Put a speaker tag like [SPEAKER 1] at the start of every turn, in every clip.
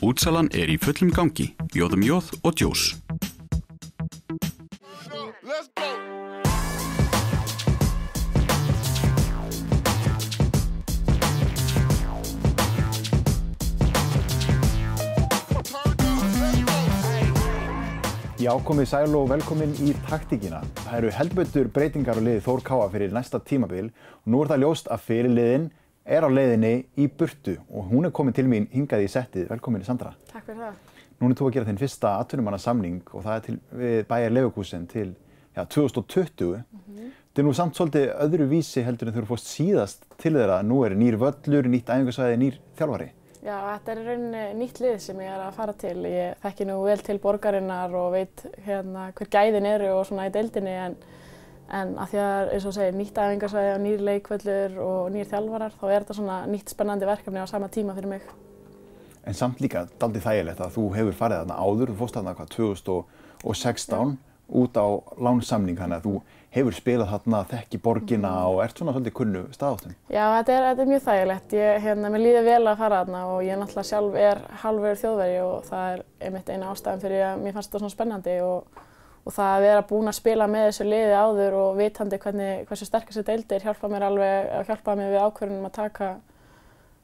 [SPEAKER 1] Útsalan er í fullum gangi, bjóðum jóð og djós.
[SPEAKER 2] Já, komið sæl og velkomin í taktíkina. Það eru helböttur breytingar á liði Þór Káa fyrir næsta tímabil og nú er það ljóst að fyrirliðin er á leiðinni í burtu og hún er komin til mín hingað í settið. Velkomin Sandra.
[SPEAKER 3] Takk fyrir það.
[SPEAKER 2] Nún er þú að gera þinn fyrsta atvinnumanna samning og það er til við bæjar Leverkusen til já, 2020. Þetta er nú samt svolítið öðru vísi heldur en þú eru fórst síðast til þeirra. Nú er nýr völlur, nýtt æfingarsvæði, nýr þjálfari.
[SPEAKER 3] Já, þetta er í rauninni nýtt lið sem ég er að fara til. Ég þekki nú vel til borgarinnar og veit hérna hver gæðin eru og svona í deildinni en, en að því að eins og segir nýtt æfingarsvæði og nýr leikvöllur og nýr þjálfarar þá er þetta svona nýtt spennandi verkefni á sama tíma fyrir mig.
[SPEAKER 2] En samt líka daldið þægilegt að þú hefur farið þarna áður, þú fórst þarna hvað 2016 út á lánsamning þannig að þú hefur spilað þarna þekki borgina og ert svona svolítið kunnu staðáttum.
[SPEAKER 3] Já, þetta er, þetta er mjög þægilegt. Ég, hérna, mér líður vel að fara þarna og ég náttúrulega sjálf er halvverður þjóðveri og það er einmitt eina ástæðan fyrir að mér fannst þetta svona spennandi og, og það að vera búin að spila með þessu liði áður og vitandi hvernig, hversu sterkast þetta deildir hjálpa mér alveg, hjálpa mér við ákvörðunum að taka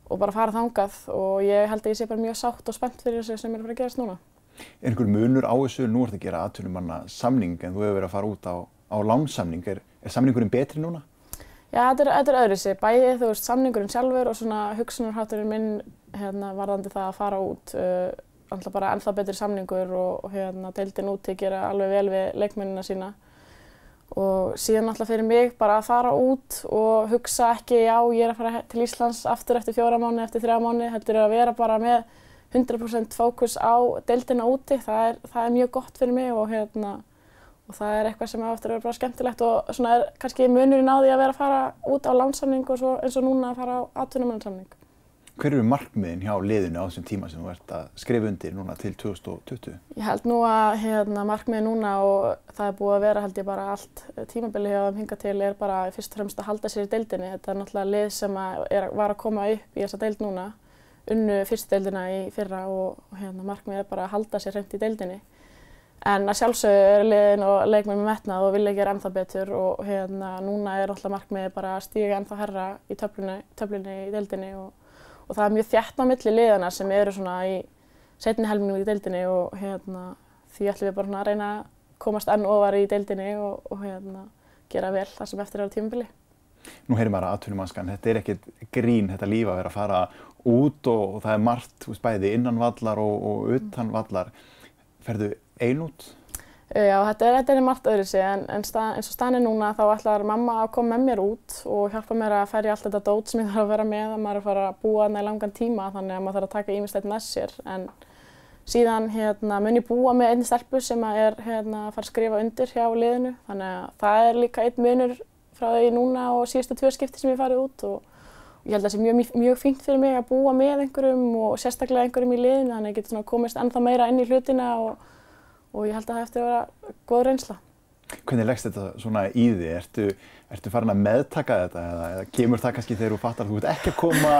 [SPEAKER 3] og bara fara þangað og ég held að ég sé bara mjög sátt og spennt fyrir þessu sem er að fara að gerast núna.
[SPEAKER 2] Er einhver munur á þessu, nú ert að gera atvinnumanna samning en þú hefur verið að fara út á, á lánsamning, er, er samningurinn betri núna?
[SPEAKER 3] Já, þetta er, þetta er öðru sig, bæði þú veist samningurinn sjálfur og svona hugsunarhátturinn minn hérna varðandi það að fara út, uh, alltaf bara ennþá betri samningur og, og hérna deildin úti gera alveg vel við leikmennina sína og síðan alltaf fyrir mig bara að fara út og hugsa ekki já ég er að fara til Íslands aftur eftir fjóra mánu, eftir þrjá mánu, heldur að vera bara með 100% fókus á deildina úti, það er, það er mjög gott fyrir mig og, hérna, og það er eitthvað sem á eftir að vera bara skemmtilegt og svona er kannski munurinn á því að vera að fara út á lánsamning og svo, eins og núna að fara á atvinnumannsamning.
[SPEAKER 2] Hver eru markmiðin hjá liðinu á þessum tíma sem þú ert að skrifa undir núna til 2020?
[SPEAKER 3] Ég held nú að hérna, markmiðin núna og það er búið að vera held ég bara allt tímabili hjá þeim hinga til er bara fyrst og fremst að halda sér í deildinni. Þetta er náttúrulega lið sem að er, var að koma upp í þessa deild núna unnu fyrstdeildina í fyrra og, og hérna, markmið er bara að halda sér hreint í deildinni. En að sjálfsögðu er liðin og leikmenn með metnað og vilja gera ennþá betur og hérna, núna er alltaf markmið bara að stíga ennþá herra í töflunni í deildinni og, og það er mjög þjætt á milli liðana sem eru svona í setni helmingum í deildinni og hérna, því ætlum við bara að reyna að komast enn ofar í deildinni og, og hérna, gera vel það sem eftir er á tímabili.
[SPEAKER 2] Nú heyrir maður aðtunumanskan, þetta er ekkert grín þetta líf að vera að fara út og, og það er margt, þú veist, bæði innan vallar og, og utan vallar. Ferðu ein út?
[SPEAKER 3] Já, þetta er, þetta er margt öðru sig en, en stað, eins og staðin núna þá ætlar mamma að koma með mér út og hjálpa mér að ferja allt þetta dót sem ég þarf að vera með að maður er að fara að búa þarna í langan tíma þannig að maður þarf að taka ímislegt með sér. En síðan hérna, mun ég búa með einni stelpu sem er hérna, að fara að skrifa undir hjá liðinu þannig að það er líka einn munur frá því núna og síðustu tvö skipti sem ég farið út og ég held að það sé mjög, mjög fínt fyrir mig að búa með einhverjum og sérstaklega einhverjum í liðinu þannig að ég geti komist ennþá meira inn í hlutina og, og ég held að það eftir að vera góð reynsla.
[SPEAKER 2] Hvernig leggst þetta svona í því? Ertu, ertu farin að meðtaka þetta eða, eða kemur það kannski þegar þú fattar að þú ert ekki að koma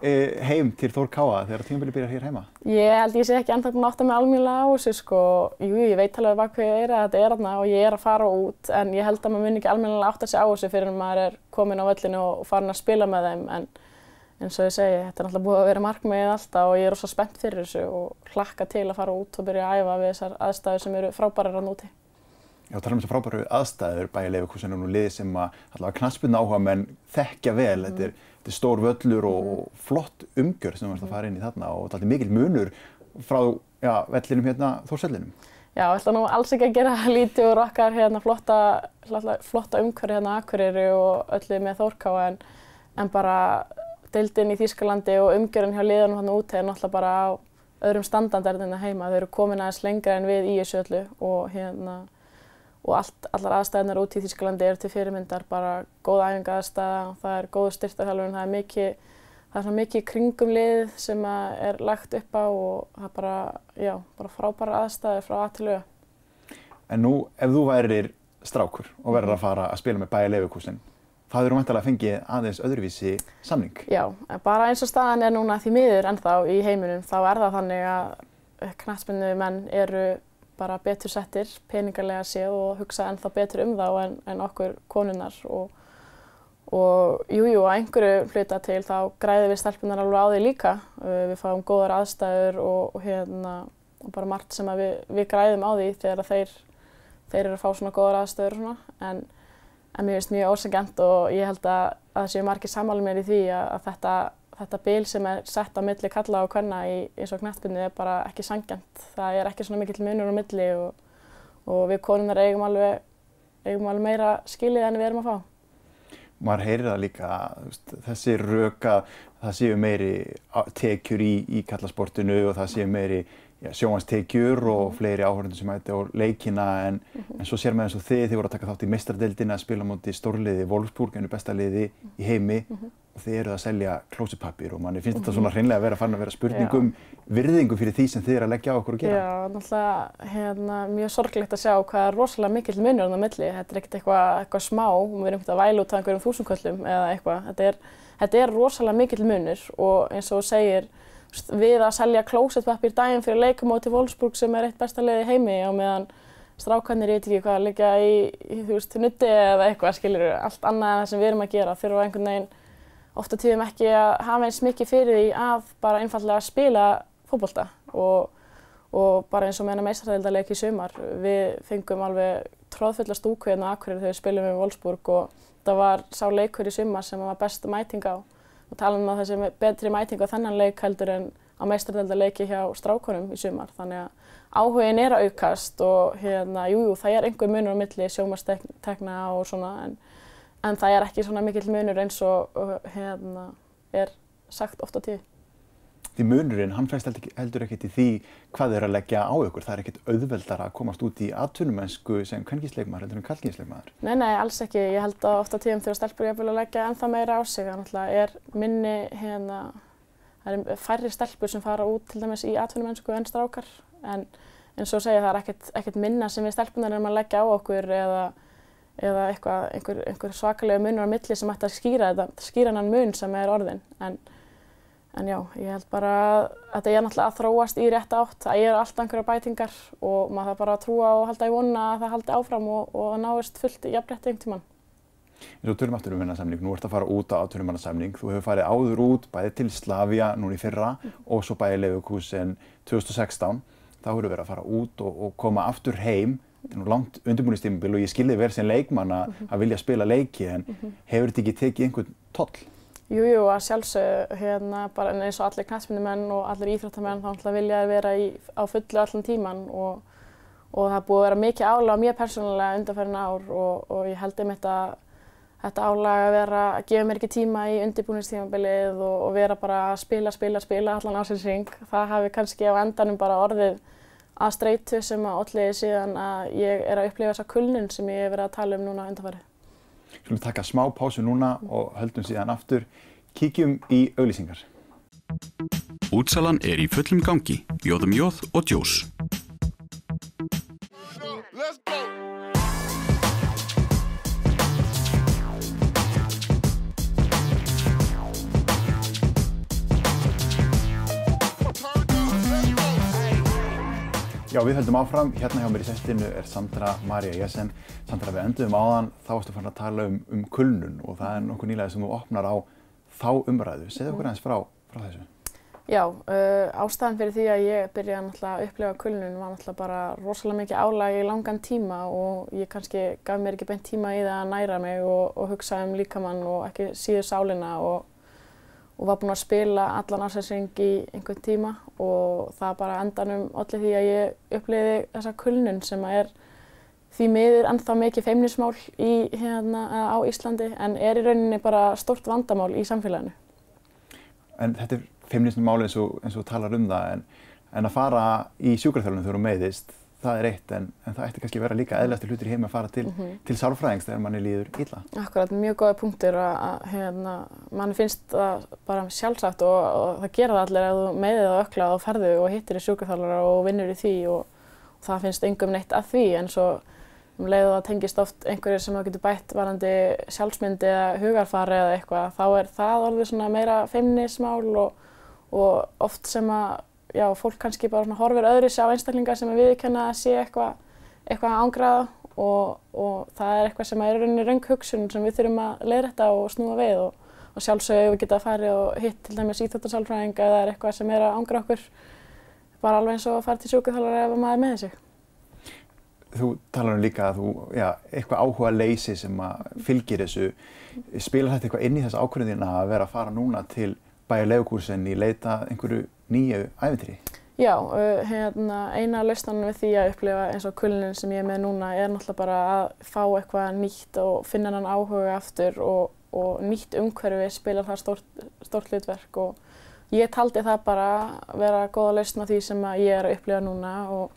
[SPEAKER 2] e, heim til Þór Káa þegar tímabili byrjar hér heima?
[SPEAKER 3] Ég held ég sé ekki ennþá búin að átta mig almíðlega á þessu sko. Jú, ég veit alveg hvað hvað er að þetta er þarna og ég er að fara út en ég held að maður mun ekki almíðlega átta sig á þessu fyrir að maður er komin á völlinu og farin að spila með þeim en eins og ég segi, þetta er náttúrulega búið að vera markmiðið alltaf og ég er svo spennt fyrir þessu og hlakka til að fara út og byrja að æfa við þessar aðstæður sem eru frábærar á núti.
[SPEAKER 2] Já, tala um þessar frábæru aðstæður bæja Leifurkusen og nú liði sem að allavega knaspun áhuga menn þekkja vel. Mm. Þetta, er, þetta er stór völlur og mm. flott umgjörð sem þú ert að fara inn í þarna og þetta er mikil munur frá já, vellinum hérna Þórsellinum.
[SPEAKER 3] Já, ég ætla nú alls ekki að gera lítið úr okkar hérna flotta, flotta umhverfi hérna Akureyri og öllu með Þórkáa en, en bara deildin í Þýskalandi og umgjörðin hjá liðanum hann úti er náttúrulega bara á öðrum standardar en það heima. Þau eru komin aðeins lengra en við í þessu öllu og, hérna, og allt, allar aðstæðunar út í Þýskalandi eru til fyrirmyndar, bara góð æfinga aðstæða, það er góð styrtarþjálfun, það er mikið Það er svona mikið kringum lið sem er lagt upp á og það er bara, já, bara frábæra aðstæði frá að til auða.
[SPEAKER 2] En nú, ef þú værir strákur og verður að fara að spila með bæja Leifurkusin, það eru mæntilega að fengi aðeins öðruvísi samning.
[SPEAKER 3] Já, bara eins og staðan er núna því miður ennþá í heiminum þá er það þannig að knastbyndu menn eru bara betur settir peningarlega séð og hugsa ennþá betur um þá en, en okkur konunnar og og jújú, að einhverju hluta til þá græðum við stelpunar alveg á því líka. Við fáum góðar aðstæður og, og hérna og bara margt sem við, við græðum á því þegar þeir, þeir eru að fá svona góðar aðstöður og svona en, en mér finnst mjög ósengjant og ég held að, að það séu margir samáli mér í því að, þetta, þetta bil sem er sett á milli kalla og kvenna í eins og knettbyrnu er bara ekki sangjant. Það er ekki svona mikill munur á milli og, og við konunar eigum alveg, eigum alveg meira skilið en við erum að fá.
[SPEAKER 2] Maður heyrir það líka, þessi röka, það séu meiri tekjur í, í kallasportinu og það séu meiri sjóhanstekjur og mhm. fleiri áhörðunum sem ætti á leikina en, mm -hmm. en svo sér maður eins og þið, þið voru að taka þátt í meistardildina að spila mútið stórliði Wolfsburg, einu besta liði í heimi mm -hmm. og þið eruð að selja klósipapír og manni finnst mm -hmm. þetta svona hreinlega að vera fann að vera spurningum virðingu fyrir því sem þið eru að leggja á okkur að gera.
[SPEAKER 3] Já, náttúrulega hérna, mjög sorglegt að sjá hvað er rosalega mikill munur á það milli. Þetta er ekkert eitthvað eitthva smá, við erum ekkert að væla út af einhverjum þúsundköllum eða eitthvað. Þetta er, þetta er rosalega mikill munur og eins og segir við að selja klósettpappir daginn fyrir leikumóti Wolfsburg sem er eitt besta leiði heimi og meðan strákarnir, ég veit ekki hvað, liggja í, þú veist, nutti eða eitthvað, skiljur, allt annað en það sem við erum að gera. Þurfa einhvern veginn ofta tíðum ekki að hafa eins mikið fyrir því að bara einfallega spila fókbólta og, og bara eins og meðan meistræðildarleik í sumar, við fengum alveg tróðfulla stúku hérna Akureyri þegar við spilum við Wolfsburg og það var sá leikur í sumar sem var best mæting á og tala um að þessi betri mæting á þennan leik heldur en á meistardöldarleiki hjá strákonum í sumar. Þannig að áhugin er að aukast og hérna, jújú, jú, það er einhver munur á milli sjómastekna og svona en, en það er ekki svona mikill munur eins og hérna, er sagt oft á tíu.
[SPEAKER 2] Því munurinn, hann fæst heldur ekkert í því hvað þeir að leggja á ykkur. Það er ekkert auðveldar að komast út í atvinnumennsku sem kvennkísleikmaður heldur en kallkísleikmaður.
[SPEAKER 3] Nei, nei, alls ekki. Ég held að ofta tíum þegar stelpur ég að leggja ennþá meira á sig. Þannig að er minni, hérna, það er færri stelpur sem fara út til dæmis í atvinnumennsku en strákar. En eins og segja það er ekkert, ekkert minna sem við stelpunar erum að leggja á okkur eða, eða eitthvað, einhver, einhver svakalega munur á milli sem ætti að skýra, þetta, skýra En, já, ég held bara að þetta er náttúrulega að þróast í rétt átt. Það eru alltaf einhverja bætingar og maður þarf bara að trúa og halda í vonna að það haldi áfram og, og að náist fullt í jafnrétti einhvern tíman.
[SPEAKER 2] Og tölum aftur um vinnasamning, nú ert að fara út á tölumannarsamning. Þú hefur farið áður út bæði til Slavia núna í fyrra mm. og svo bæði Leifukúsin 2016. Þá hefur verið að fara út og, og koma aftur heim. Þetta er nú langt undirbúinistímabil og ég skilði vel sem leikmann að, mm -hmm. að vilja spila leiki en mm -hmm. hefur þetta ekki tekið einhvern toll?
[SPEAKER 3] Jújú, jú, að sjálfsög, hérna, bara eins og allir knæsmyndumenn og allir íþróttamenn þá vilja vera í, á fullu allan tíman og, og það búið að vera mikið álag á mér persónulega undanferðin ár og, og ég held um þetta, þetta álag að vera að gefa mér ekki tíma í undirbúinistímabilið og, og vera bara að spila, spila, spila allan ásinsring. Það hafi kannski á endanum bara orðið að streytu sem að olliði síðan að ég er að upplifa þessa kulnun sem ég hef verið að tala um núna undanferði.
[SPEAKER 2] Skulum taka smá pásu núna og höldum síðan aftur. Kíkjum í auglýsingar.
[SPEAKER 1] Útsalan er í fullum gangi. Jóðum jóð og djós.
[SPEAKER 2] Já, við höldum áfram. Hérna hjá mér í settinu er Sandra Maria Jessen. Sandra, við endum áðan, þá erstu fann að tala um, um kulnun og það er nokkuð nýlega sem þú opnar á þá umræðu. Segð okkur eins frá, frá þessu.
[SPEAKER 3] Já, uh, ástæðan fyrir því að ég byrjaði náttúrulega að upplifa kulnun var náttúrulega bara rosalega mikið álæg í langan tíma og ég kannski gaf mér ekki beint tíma í það að næra mig og, og hugsa um líkamann og ekki síður sálinna og og var búinn að spila allan ársæsing í einhvern tíma og það bara endanum allir því að ég uppliði þessa kulnun sem er því miður ennþá mikið feimnismál í, hérna, á Íslandi en er í rauninni bara stort vandamál í samfélaginu.
[SPEAKER 2] En þetta er feimnismál eins og, eins og talar um það en, en að fara í sjúkarþjálfunum þegar þú meðist það er eitt en, en það ætti kannski að vera líka eðlæstur hlutur í heim að fara til, mm -hmm. til sálfræðings þegar manni líður illa.
[SPEAKER 3] Akkurat, mjög góða punktur að hérna, manni finnst það bara sjálfsagt og, og það gera það allir að þú meðið á ökla og ferðu og hittir í sjúkarþálara og vinnur í því og, og það finnst yngum neitt að því en svo um leið og það tengist oft einhverjir sem það getur bætt varandi sjálfsmyndi eða hugarfari eða eitthvað þá er það orðið svona meira feimnismál og, og oft sem að já, fólk kannski bara horfir öðru sér á einstaklingar sem við kenna að sé eitthvað eitthvað ángraða og, og það er eitthvað sem er rauninni raung hugsun sem við þurfum að leiðrætta og snúa við og, og sjálfsögðu við geta að fara og hitt til dæmis íþjóttarsalfræðinga eða eitthvað sem er að ángra okkur bara alveg eins og að fara til sjúkuþálar ef maður er með þessu.
[SPEAKER 2] Þú talar um líka að þú, já, eitthvað áhuga leysi sem að fylgir þessu. Spilar þetta eitthvað inn í þessu ákvörðin að vera að fara núna til bæja leikúrsen í leita einhverju nýju æfintri?
[SPEAKER 3] Já, hérna, eina lausnan við því að upplifa eins og kulnin sem ég er með núna er náttúrulega bara að fá eitthvað nýtt og finna hann áhuga aftur og, og nýtt umhverfi spilar það stórt, stórt hlutverk og ég taldi það bara vera góða lausna því sem ég er að upplifa núna og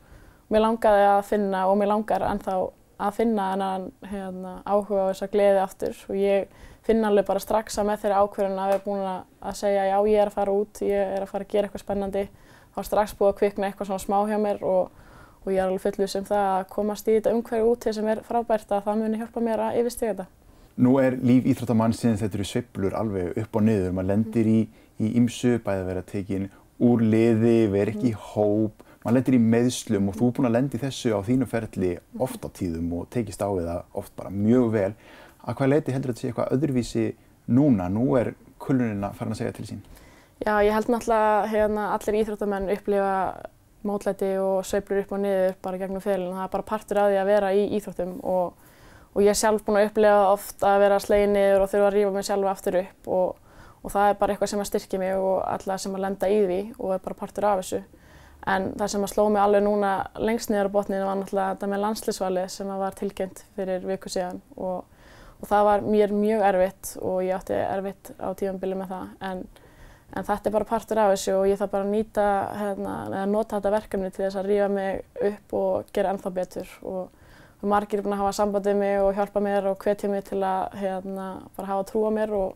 [SPEAKER 3] mér langaði að finna og mér langar ennþá að finna þennan hérna, áhuga og þessa gleði aftur og ég finna alveg bara strax að með þeirri ákverðin að vera búin að segja já ég er að fara út, ég er að fara að gera eitthvað spennandi þá er strax búið að kvikna eitthvað svona smá hjá mér og, og ég er alveg fullus um það að komast í þetta umhverju út til sem er frábært að það muni hjálpa mér að yfirstiga þetta.
[SPEAKER 2] Nú er líf íþróttamannsins, þetta eru sveiblur alveg upp og niður, maður lendir í ímsu, bæði að vera tekin úr liði, vera ekki í hóp, maður lendir í meðslum og þú er búinn að lendi þessu á þínu ferli oft á tíðum og tekist á við það oft bara mjög vel. Að hvað leiti heldur þetta sé eitthvað öðruvísi núna? Nú er kulunina farin að segja til sín.
[SPEAKER 3] Já, ég held náttúrulega hérna, allir íþróttamenn upplifa mótlæti og sveiflur upp og niður bara gegnum fyrirlin. Það er bara partur af því að vera í íþróttum og, og ég er sjálf búin að upplifa oft að vera slegin niður og þurfa að rífa mig sjálf aftur upp og, og það er bara eitthvað sem að styrkja mig og alla sem að lenda í því og er bara partur af þessu. En það sem að sló mig alveg núna lengst niður á botninu var náttúrulega þetta með landslýsvali sem var tilkynnt fyrir viku síðan og, og það var mér mjög erfitt og ég átti erfitt á tífambili með það. En, En þetta er bara partur af þessu og ég þarf bara að nýta, hérna, eða nota þetta verkefni til þess að rífa mig upp og gera ennþá betur. Og margir er búin að hafa sambandið mig og hjálpa mér og hvetja mig til að hérna, bara hafa trú á mér og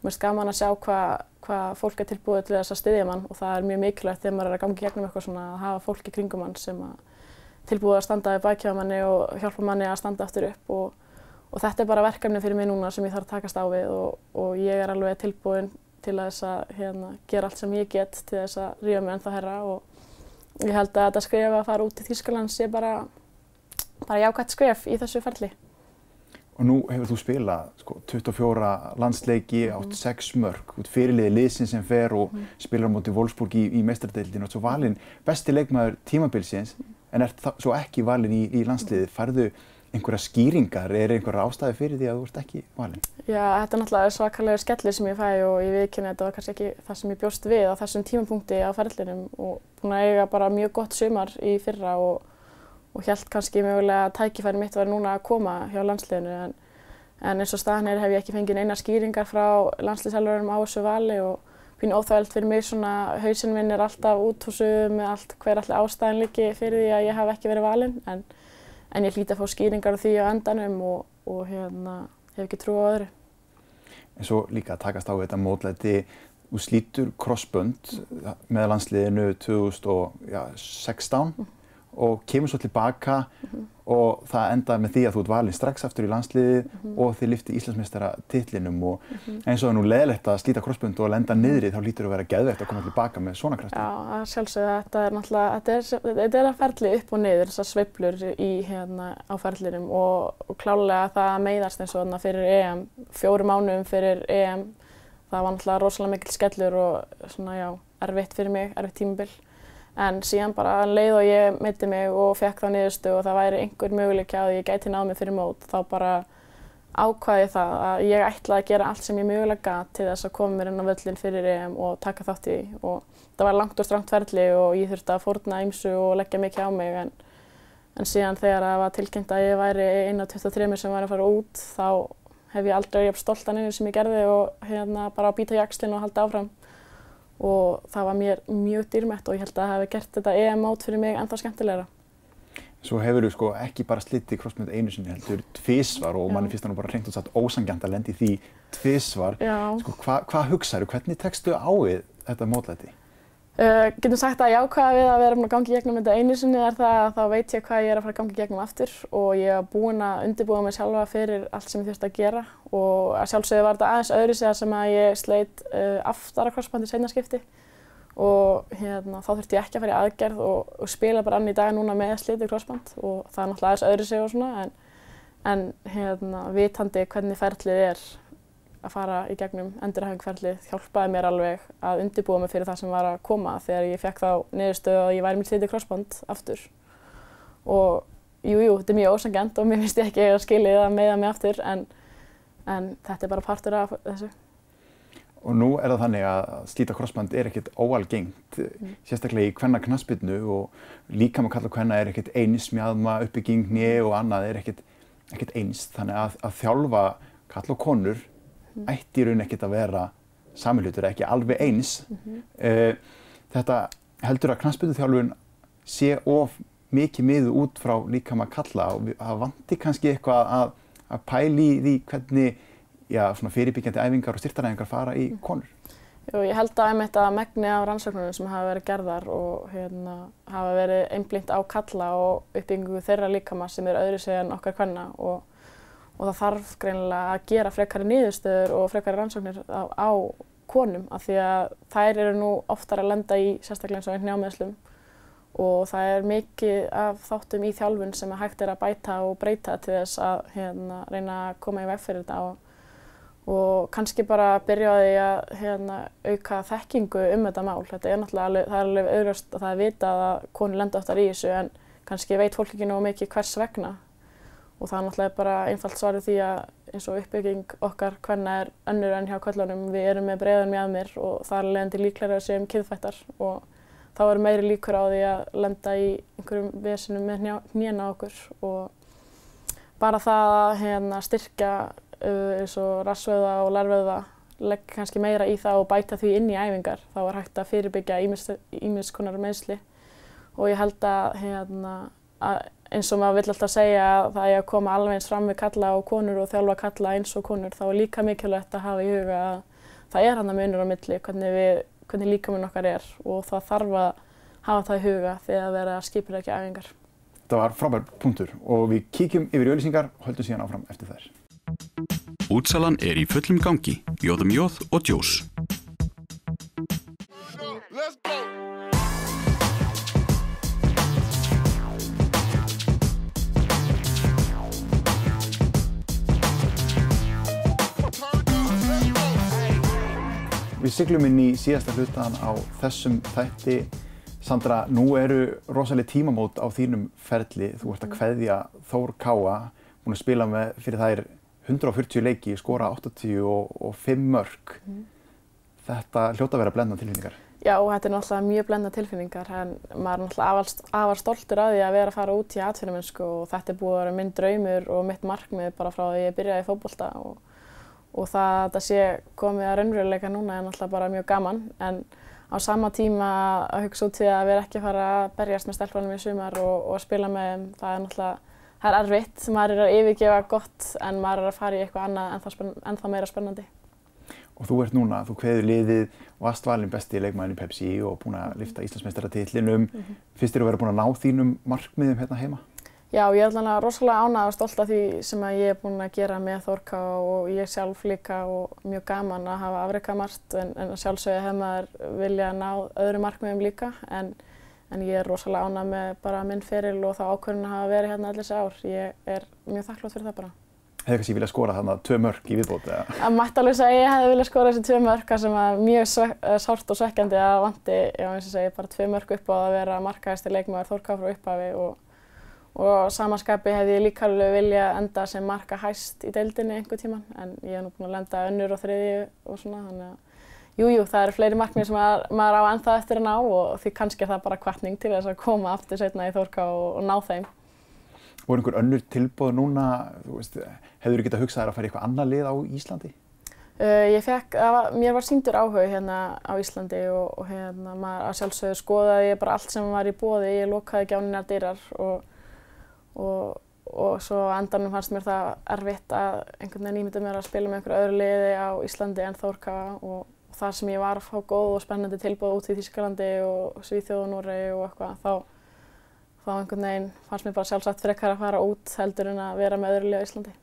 [SPEAKER 3] mér finnst gaman að sjá hvað hva fólk er tilbúið til þess að styðja mann og það er mjög mikilvægt þegar maður er að gangi gegnum eitthvað svona að hafa fólk í kringum mann sem að tilbúið að standa við bækjaða manni og hjálpa manni að standa aftur upp og, og þetta er bara verkefni fyrir mig núna sem ég þarf að takast á við og, og ég er alveg tilbúin til að að hérna, gera allt sem ég get til þess að ríða mig ennþá herra og ég held að þetta skref að fara út í Þýskaland sé bara, bara jákvæmt skref í þessu ferli.
[SPEAKER 2] Og nú hefur þú spilað sko, 24 landsleiki, átt mm. 6 mörg, út fyrirliði liðsinn sem fer og mm. spilar móti Wolfsburg í, í meistardeildinu og svo valinn besti leikmaður tímabilsins mm. en er svo ekki valinn í, í landsliði. Farðu einhverja skýringar, er einhverja ástæði fyrir því að þú ert ekki valinn?
[SPEAKER 3] Já, þetta er náttúrulega svakalega skellur sem ég fæ og ég viðkynna þetta var kannski ekki það sem ég bjóst við á þessum tímapunkti á ferðlinum og búin að eiga bara mjög gott sumar í fyrra og, og held kannski mögulega að tækifæri mitt var núna að koma hjá landsliðinu en, en eins og staðnir hef ég ekki fengið eina skýringar frá landsliðsælverðum á þessu vali og finn óþægild fyrir mig svona hausinn minn er alltaf út húsu með allt hver allir en ég hlýti að fá skýringar á því á endanum og, og hérna, hef ekki trú á öðru.
[SPEAKER 2] En svo líka að takast á þetta mótlæti, þú slítur crossbund með landsliðinu 2016 mm. Og kemur svo tilbaka mm -hmm. og það endaði með því að þú ert valinn strax aftur í landsliðið mm -hmm. og þið lifti Íslandsmeistara titlinum og -hmm. eins og það er nú leðilegt að slíta crossbund og lenda niðri þá lítur þú að vera geðveikt að koma tilbaka með svona krafti.
[SPEAKER 3] Já, sjálfsögðu þetta er náttúrulega, þetta er, þetta er að ferli upp og niður þessar sveiblur í hérna á ferlinum og, og klálega það meiðast eins og þarna fyrir EM, fjóru mánuðum fyrir EM það var náttúrulega rosalega mikil skellur og svona já, erfitt fyrir mig, erfitt tímabill en síðan bara leið og ég meiti mig og fekk þá niðurstu og það væri einhver möguleik að ég gæti náð mig fyrir mót þá bara ákvaði það að ég ætlaði að gera allt sem ég mögulega gæti til þess að koma mér inn á völlin fyrir EM og taka þátt í. Því og það var langt og strangt ferli og ég þurfti að fórna ymsu og leggja mikið á mig. En, en síðan þegar það var tilkynnt að ég væri eina af 23 sem væri að fara út þá hef ég aldrei stolt að neina sem ég gerði og hérna bara að býta jakslinn og halda áfram og það var mér mjög dýrmætt og ég held að það hefði gert þetta EM-mót fyrir mig ennþá skemmtilegra.
[SPEAKER 2] Svo hefur þú sko ekki bara slitið crossmönd einu sinni heldur tvísvar og manni finnst það nú bara reynd og satt ósangjant að lendi því tvísvar. Sko, Hvað hva hugsaður, hvernig tekstu á þetta mótlæti?
[SPEAKER 3] Uh, getum sagt að jákvæða við að vera búin að gangi gegnum þetta einu sinni er það að þá veit ég hvað ég er að fara að gangi gegnum aftur og ég er búin að undirbúa mig sjálfa fyrir allt sem ég þurfti að gera og að sjálfsögðu var þetta aðeins öðru segja sem að ég sleit uh, aftara crossbandi seinarskipti og hérna, þá þurfti ég ekki að fara í aðgerð og, og spila bara ann í dag núna með slitið crossband og það er náttúrulega aðeins öðru segja og svona en, en hérna, vitandi hvernig ferlið er að fara í gegnum endurhæfingferðlið hjálpaði mér alveg að undirbúa mig fyrir það sem var að koma þegar ég fekk þá niðurstöðu að ég væri með slítið crossband aftur. Og jújú, jú, þetta er mjög ósangent og mér finnst ég ekki að skilja það meða mig aftur en, en þetta er bara partur af þessu.
[SPEAKER 2] Og nú er það þannig að slíta crossband er ekkert óalgengt, mm. sérstaklega í hvenna knaspinu og líka maður kalla hvenna er ekkert eins mjadma, uppbyggingni og annað er ekkert, ekkert eins. Þannig að, að þjálfa kalla og konur. Ætti í raun ekkert að vera samilhutur, ekki alveg eins. Mm -hmm. Þetta heldur að knastbyrjuþjálfun sé of mikið miðu út frá líka maður kalla og það vanti kannski eitthvað að, að pæli því hvernig já, fyrirbyggjandi æfingar og styrtaræfingar fara í mhm. konur.
[SPEAKER 3] Jú, ég held að einmitt að megni af rannsóknunum sem hafa verið gerðar og hérna, hafa verið einblínt á kalla og uppbyggingu þeirra líkama sem er öðru segjan okkar hvenna og og það þarf greinilega að gera frekari nýðustöður og frekari rannsóknir á, á konum af því að þær eru nú oftar að lenda í sérstaklega eins og einn njámiðslum og það er mikið af þáttum í þjálfun sem hægt er að bæta og breyta til þess að hérna, reyna að koma í veg fyrir þetta og, og kannski bara byrja á því að hérna, auka þekkingu um þetta mál. Þetta er náttúrulega það er alveg auðvast að það er vitað að konur lenda oftar í þessu en kannski veit fólk ekki nógu mikið hvers vegna og það er náttúrulega bara einfalt svarið því að eins og uppbygging okkar hvenna er önnur enn hjá kvöllunum. Við erum með breiðan mjöðmir og það er leiðandi líklæri að séum kynfættar og þá er meiri líkur á því að lenda í einhverjum vesinum með hnjena okkur og bara það að hérna, styrkja uh, eins og rassvöða og larvöða leggja kannski meira í það og bæta því inn í æfingar. Þá er hægt að fyrirbyggja ímis konar meðsli og ég held að, hérna, að eins og maður vill alltaf segja að það er að koma alveg eins fram við kalla og konur og þjálfa kalla eins og konur þá er líka mikilvægt að hafa í huga að það er hann að munur á milli hvernig, við, hvernig líkaminn okkar er og það þarf að hafa það í huga þegar að vera skipilegja æfingar.
[SPEAKER 2] Þetta var frábær punktur og við kíkjum yfir í auðlýsingar og höldum síðan áfram eftir þær.
[SPEAKER 1] Útsalan er í fullum gangi, jóðum jóð og djós.
[SPEAKER 2] Við siglum inn í síðasta hlutan á þessum þætti. Sandra, nú eru rosalega tímamót á þínum ferli. Þú ert að hveðja Þór Káa, búin að spila með fyrir þær 140 leiki, skora 85 mörg. Mm. Þetta hljóta að vera blenda tilfinningar.
[SPEAKER 3] Já, þetta er náttúrulega mjög blenda tilfinningar en maður er náttúrulega afar stoltur af því að vera að fara út í atvinnumennsku og þetta er búið að vera minn draumur og mitt markmið bara frá því að ég byrjaði í fókbólta og og það að þetta sé komið að raunveruleika núna er náttúrulega bara mjög gaman en á sama tíma að hugsa út því að við erum ekki að fara að berjast með stelpunum í sumar og, og spila með þeim, það er náttúrulega, það er erfitt, maður er að yfirgefa gott en maður er að fara í eitthvað annað en það, en það meira spennandi.
[SPEAKER 2] Og þú ert núna, þú kveður liðið og varst valin besti leikmæðin í Pepsi og búin að lifta Íslandsmeistaratillinum. Mm -hmm. Finnst þér að vera búin að ná þínum markmiðum hérna heima?
[SPEAKER 3] Já, ég er alveg rosalega ánægð og stolt af því sem ég er búin að gera með Þórká og ég sjálf líka og mjög gaman að hafa afreikað margt en, en sjálfsögði hef maður vilja ná öðru markmiðum líka en, en ég er rosalega ánægð með bara minn feril og þá ákvörðin að hafa verið hérna allir þessi ár. Ég er mjög þakklátt fyrir það bara.
[SPEAKER 2] Hefði kannski viljað skora þarna tvö mörg í viðbót eða?
[SPEAKER 3] Það mætti alveg segja að ég hefði viljað skora þessi tvö mörg sem er mjög eh, sárt og svekkjandi að vanti, já eins og segi, bara tvö mörg upp á að vera markaðistir leikmaður Þórká frá upphafi og og samanskapi hefði ég líka alveg vilja enda sem marka hæst í deildinni einhver tíman en ég hef nú búin að lenda önnur og þriðju og svona þannig að jújú jú, það eru fleiri markmið sem maður, maður á ennþá eftir að ná og því kannski er það bara kvartning til þess að koma aftur setna í Þórká og, og ná þeim.
[SPEAKER 2] Voru einhver önnur tilbúð núna, veist, hefur þú getað hugsað að fara í eitthvað annað lið á Íslandi?
[SPEAKER 3] Uh, ég fekk, var, mér var síndur áhuga hérna á Íslandi og, og hérna maður að sjálfsögðu skoðaði ég bara allt sem var í bóði, ég lokaði gjáninar dyrar og og, og svo endanum fannst mér það erfitt að einhvern veginn ímynda mér að spila með einhverju öðru liði á Íslandi en Þórkafa og þar sem ég var að fá góð og spennandi tilbúð út í Þýskalandi og Svíþjóð og Núrei og eitthvað þá, þá einhvern veginn fannst mér bara sjálfsagt frekar að fara út heldur en að vera með öðru liða í Íslandi.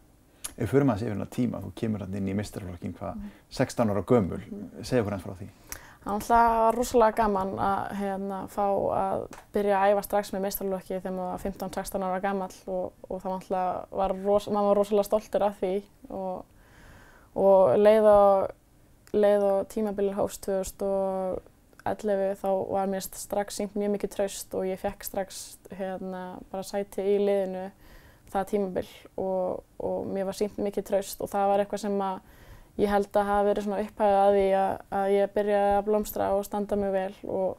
[SPEAKER 2] Ef við förum að segja hérna tíma, þú kemur hann inn í mistarflokkin hvað 16 ára gömul, segja okkur hans frá því.
[SPEAKER 3] Það var rosalega gaman að hérna, fá að byrja að æfa strax með mistarflokki þegar maður var 15-16 ára gammal og, og það var, ros, rosalega stoltur af því og, og leið og, og tímabilið hóst 2011 þá var mér strax syngt mjög mikið traust og ég fekk strax hérna, bara sæti í liðinu það tímabil og, mér var syngt mikið traust og það var eitthvað sem að ég held að hafa verið svona upphæðið að því að, að ég byrjaði að blómstra og standa mig vel og,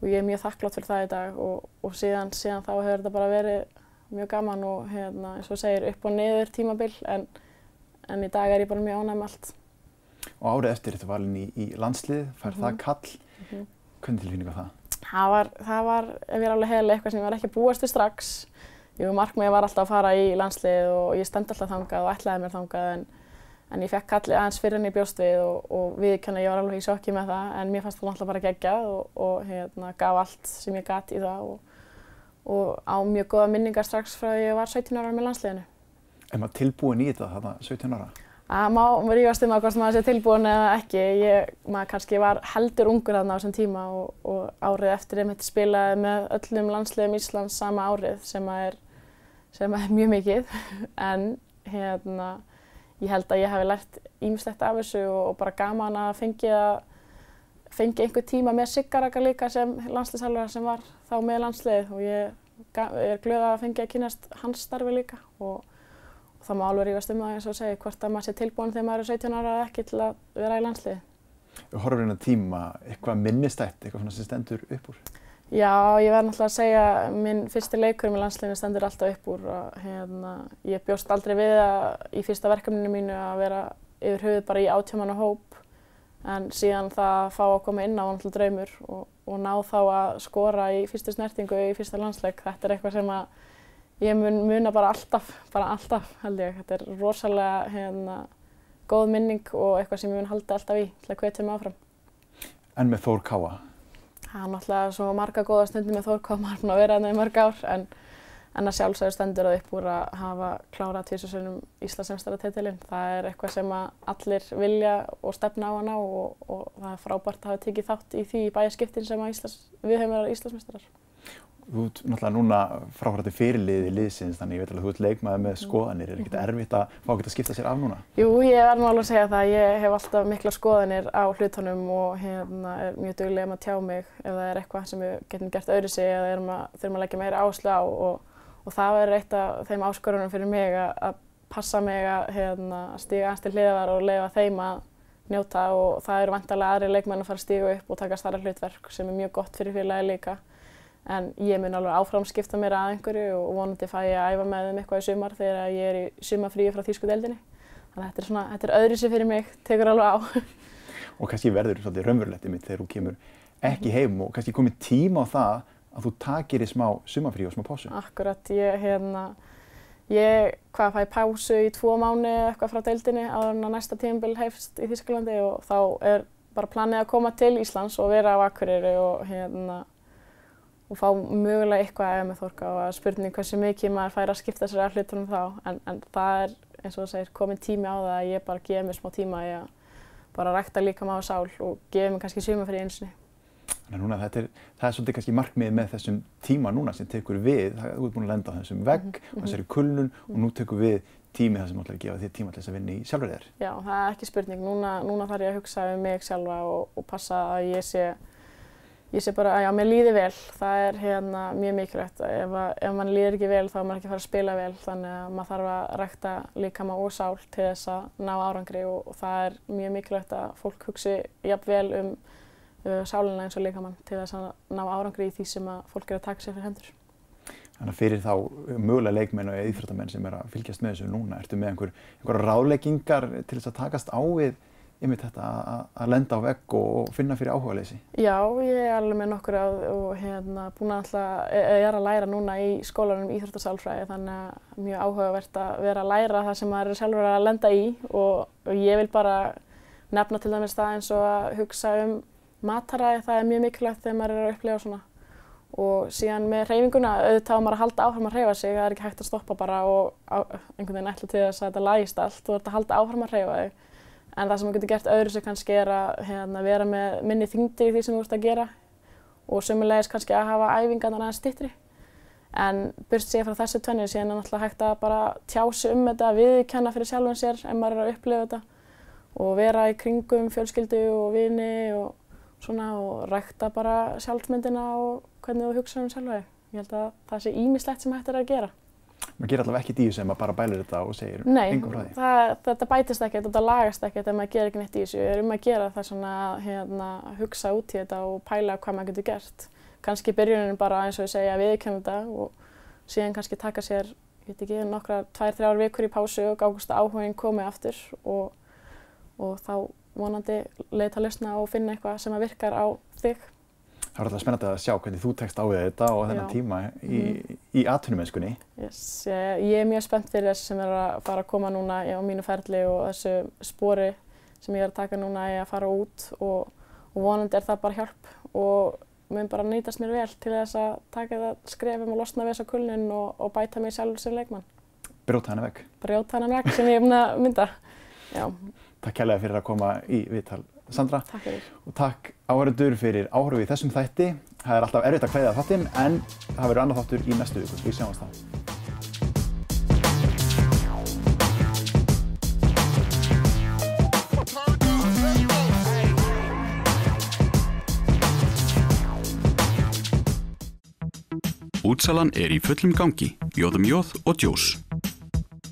[SPEAKER 3] og ég er mjög þakklátt fyrir það í dag og, og síðan, síðan þá hefur þetta bara verið mjög gaman og hérna, eins og segir upp og niður tímabil en, en í dag er ég bara mjög ánæg með allt.
[SPEAKER 2] Og árið eftir þetta valin í, í landslið, fær mm -hmm. það kall. Mm -hmm. Hvernig tilfinning var það?
[SPEAKER 3] Það var, það var, ef ég er alveg heilig, eitthvað sem ég var ekki búast til strax. Jú, markmiði var alltaf að fara í landslið og ég stend alltaf þangað og ætlaði mér þangað en, en ég fekk kallið aðeins fyrir henni í bjóstvið og, og við kannu ég var alveg í sjokki með það en mér fannst það alltaf bara geggjað og, og hérna, gaf allt sem ég gæti í það og, og á mjög góða minningar strax frá að ég var 17 ára með landsliðinu.
[SPEAKER 2] Er maður tilbúin í þetta þarna 17 ára?
[SPEAKER 3] Það má rífast um að hvort maður sé tilbúin eða ekki. Ég, maður kannski var heldur ungur þarna á þessum tíma og, og árið eftir einmitt spilaði með öllum landsliðum Íslands sama árið sem er, sem er mjög mikið. En hérna, ég held að ég hafi lært ímislegt af þessu og, og bara gaman að fengja, fengja einhver tíma með Siggaraka líka sem landsliðshalvar sem var þá með landslið og ég, er glöð að fengja að kynast hans starfi líka. Og, og það má alveg rífast um það eins og segja hvort að maður sé tilbúin þegar maður er 17 ára eða ekki til að vera í landsliði.
[SPEAKER 2] Við horfum hérna tíma, eitthvað minnistætt, eitthvað sem stendur upp úr?
[SPEAKER 3] Já, ég verð náttúrulega að segja að minn fyrsti leikur með landsliðinu stendur alltaf upp úr. Og, hérna, ég bjóst aldrei við að í fyrsta verkefninu mínu að vera yfir höfuð bara í átjámanna hóp en síðan það að fá að koma inn á náttúrulega draumur og, og ná þá að skora í fyrstu snertingu í fyrsta landsleik. Þetta er eitthvað sem að ég mun muna bara alltaf, bara alltaf held ég. Þetta er rosalega hérna, góð minning og eitthvað sem ég mun halda alltaf í til að hvetja mig áfram.
[SPEAKER 2] En með Þór Káa?
[SPEAKER 3] Það er náttúrulega svo marga góða stundir með Þór Káa, maður er búin að vera þarna í mörg ár en, en að sjálfsögur stendur það upp úr að hafa klárað tvísasunum Íslandssemstaratetilinn. Það er eitthvað sem allir vilja og stefna á hana og, og það er frábært að hafa tekið þátt í því bæjarskiptin sem Íslands, við höfum verið Íslandsmeistarar.
[SPEAKER 2] Þú ert náttúrulega núna fráhverjandi fyrirliði í liðsins þannig ég veit alveg að þú ert leikmaður með skoðanir. Er ekkert erfitt að fá ekkert að skipta sér af núna?
[SPEAKER 3] Jú, ég er nú alveg að segja það. Ég hef alltaf mikla skoðanir á hlutunum og hérna er mjög duglega um að tjá mig ef það er eitthvað sem við getum gert öðru sig eða þurfum að leggja meira áslug á og, og það verður eitt af þeim áskorunum fyrir mig að, að passa mig að hérna, stíga aðeins til hliðar og leifa þeim að njóta og það eru vantarlega aðri leikmenn að fara að stíga upp og taka starra hlutverk sem er mjög gott fyrir félagi líka. En ég mun alveg áfram skipta mér að einhverju og vonandi fæ ég að æfa með þeim eitthvað í sumar þegar ég er í sumarfríi frá þýsku deildinni. Þannig að þetta er, svona, þetta er öðru sér fyrir mig, tekur alveg á.
[SPEAKER 2] Og kannski verður svolítið raunverulegt mitt þegar þú kemur ekki heim og kannski komið tíma á það að þú takir í smá sumarfríi og smá pásu.
[SPEAKER 3] Akkurat, ég, hérna, ég hvað, fæ pásu í tvo mánu eitthvað frá deildinni á næsta tímabil hefst í Þýskalandi og þá er bara planið að koma til Íslands og vera á Akureyri og hérna og fá mögulega eitthvað að eiga með Þórka og að spurning hversu mikið maður fær að skipta sér af hlutunum þá en, en það er eins og það segir komin tími á það að ég bara gefi mér smá tíma í að bara rækta líka maður sál og gefi mér kannski suma fyrir einsinni.
[SPEAKER 2] Þannig að núna þetta er, það er svolítið kannski markmiðið með þessum tíma núna sem tekur við, það, þú ert búin að lenda á þessum vegg mm -hmm. og þessari kulnun mm -hmm. og nú tekur við tími það sem ætlar að gefa þér tíma til þess að vinna í sjálfur þér.
[SPEAKER 3] Já, það er ekki spurning. Núna, núna þarf ég að hugsa um mig sjálfa og, og passa að ég sé ég sé bara að já, mér líði vel. Það er hérna mjög mikilvægt. Ef, ef mann líður ekki vel þá er maður ekki að fara að spila vel þannig að maður þarf að rækta líkama og sál til þess að ná árangri og, og það er mjög mikilvægt að fólk hugsi jafn vel um uh, sálina eins og líkamann til þess að ná árangri í því sem að fólk er að taka sér fyrir hendur.
[SPEAKER 2] Þannig að fyrir þá mögulega leikmenn og eðfröndamenn sem er að fylgjast með þessu núna, ertu með einhver, einhver ráðleggingar til þess að takast á við yfir þetta að lenda á vegg og finna fyrir áhuga leysi?
[SPEAKER 3] Já, ég er alveg með nokkur á og hérna búin að alltaf, ég er að læra núna í skólanum íþróttasálfræði þannig að mjög áhugavert að vera að læra það sem maður er sjálfur að lenda í og, og ég vil bara nefna til dæmis það eins og að hugsa um mataræði, það er mjög mikilvægt þegar maður er að upplega svona og síðan með hreyfinguna, auðvitað á maður að halda áfram að hreyfa sig, það er ekki hægt að stoppa bara og einhvern veginn ætla til þess að þetta lægist allt, þú ert að halda áfram að hreyfa þig en það sem maður getur gert öðru sig kannski er að hérna, vera með minni þingdi í því sem þú ert að gera og sömulegis kannski að hafa æfingarnar aðeins stittri en byrst sér frá þessu tvenni síðan er náttúrulega hægt að bara tjási um þetta, viðkenna fyrir sjálfan sér ef maður er að upplifa þetta og vera í kringum fjölskyldu og vini og svona og rækta bara sjálfsmyndina og hvernig þú hugsa um sjálfa þig. Ég held að það sé ímislegt sem hægt er að gera.
[SPEAKER 2] Maður gerir allavega ekki díu sem að bara bælir þetta og segir
[SPEAKER 3] Nei,
[SPEAKER 2] engum frá því
[SPEAKER 3] það, þetta bætist ekkert, þetta lagast ekkert ef maður gerir ekki neitt í þessu. Ég er um að gera það svona hérna, hugsa út í þetta og pæla hvað maður getur gert. Kannski byrjunin bara eins og ég segja að viðkjöna þetta og síðan kannski taka sér, ég veit ekki, nokkra tvær, þrjár vikur í pásu og gáðast að áhugin komið aftur og, og þá vonandi leita að lausna og finna eitthvað sem að virkar á þig.
[SPEAKER 2] Það var alltaf spennandi að sjá hvernig þú tekst á við þetta og þennan tíma í,
[SPEAKER 3] Mhm.
[SPEAKER 2] í atvinnumennskunni.
[SPEAKER 3] Yes, ég, ég er mjög spennt fyrir þessu sem er að fara að koma núna á mínu ferli og þessu spori sem ég er að taka núna í að fara út og, og vonandi er það bara hjálp og mun bara nýtast mér vel til þess að taka það skrefum og losna við þessa kulnin og, og bæta mig sjálfur sem leikmann.
[SPEAKER 2] Brjóta hana vekk.
[SPEAKER 3] Brjóta hennan vekk sem ég er búin að mynda. Já,
[SPEAKER 2] Takk kærlega fyrir að koma í viðtal Sandra
[SPEAKER 3] takk fyrir.
[SPEAKER 2] og takk áhörður fyrir áhörðu í þessum þætti. Það er alltaf erfitt að kveða þáttinn en það verður annað þáttur í næstu viku. Við sjáumst þá.
[SPEAKER 1] Útsalan er í fullum gangi. Jóðum jóð og djós.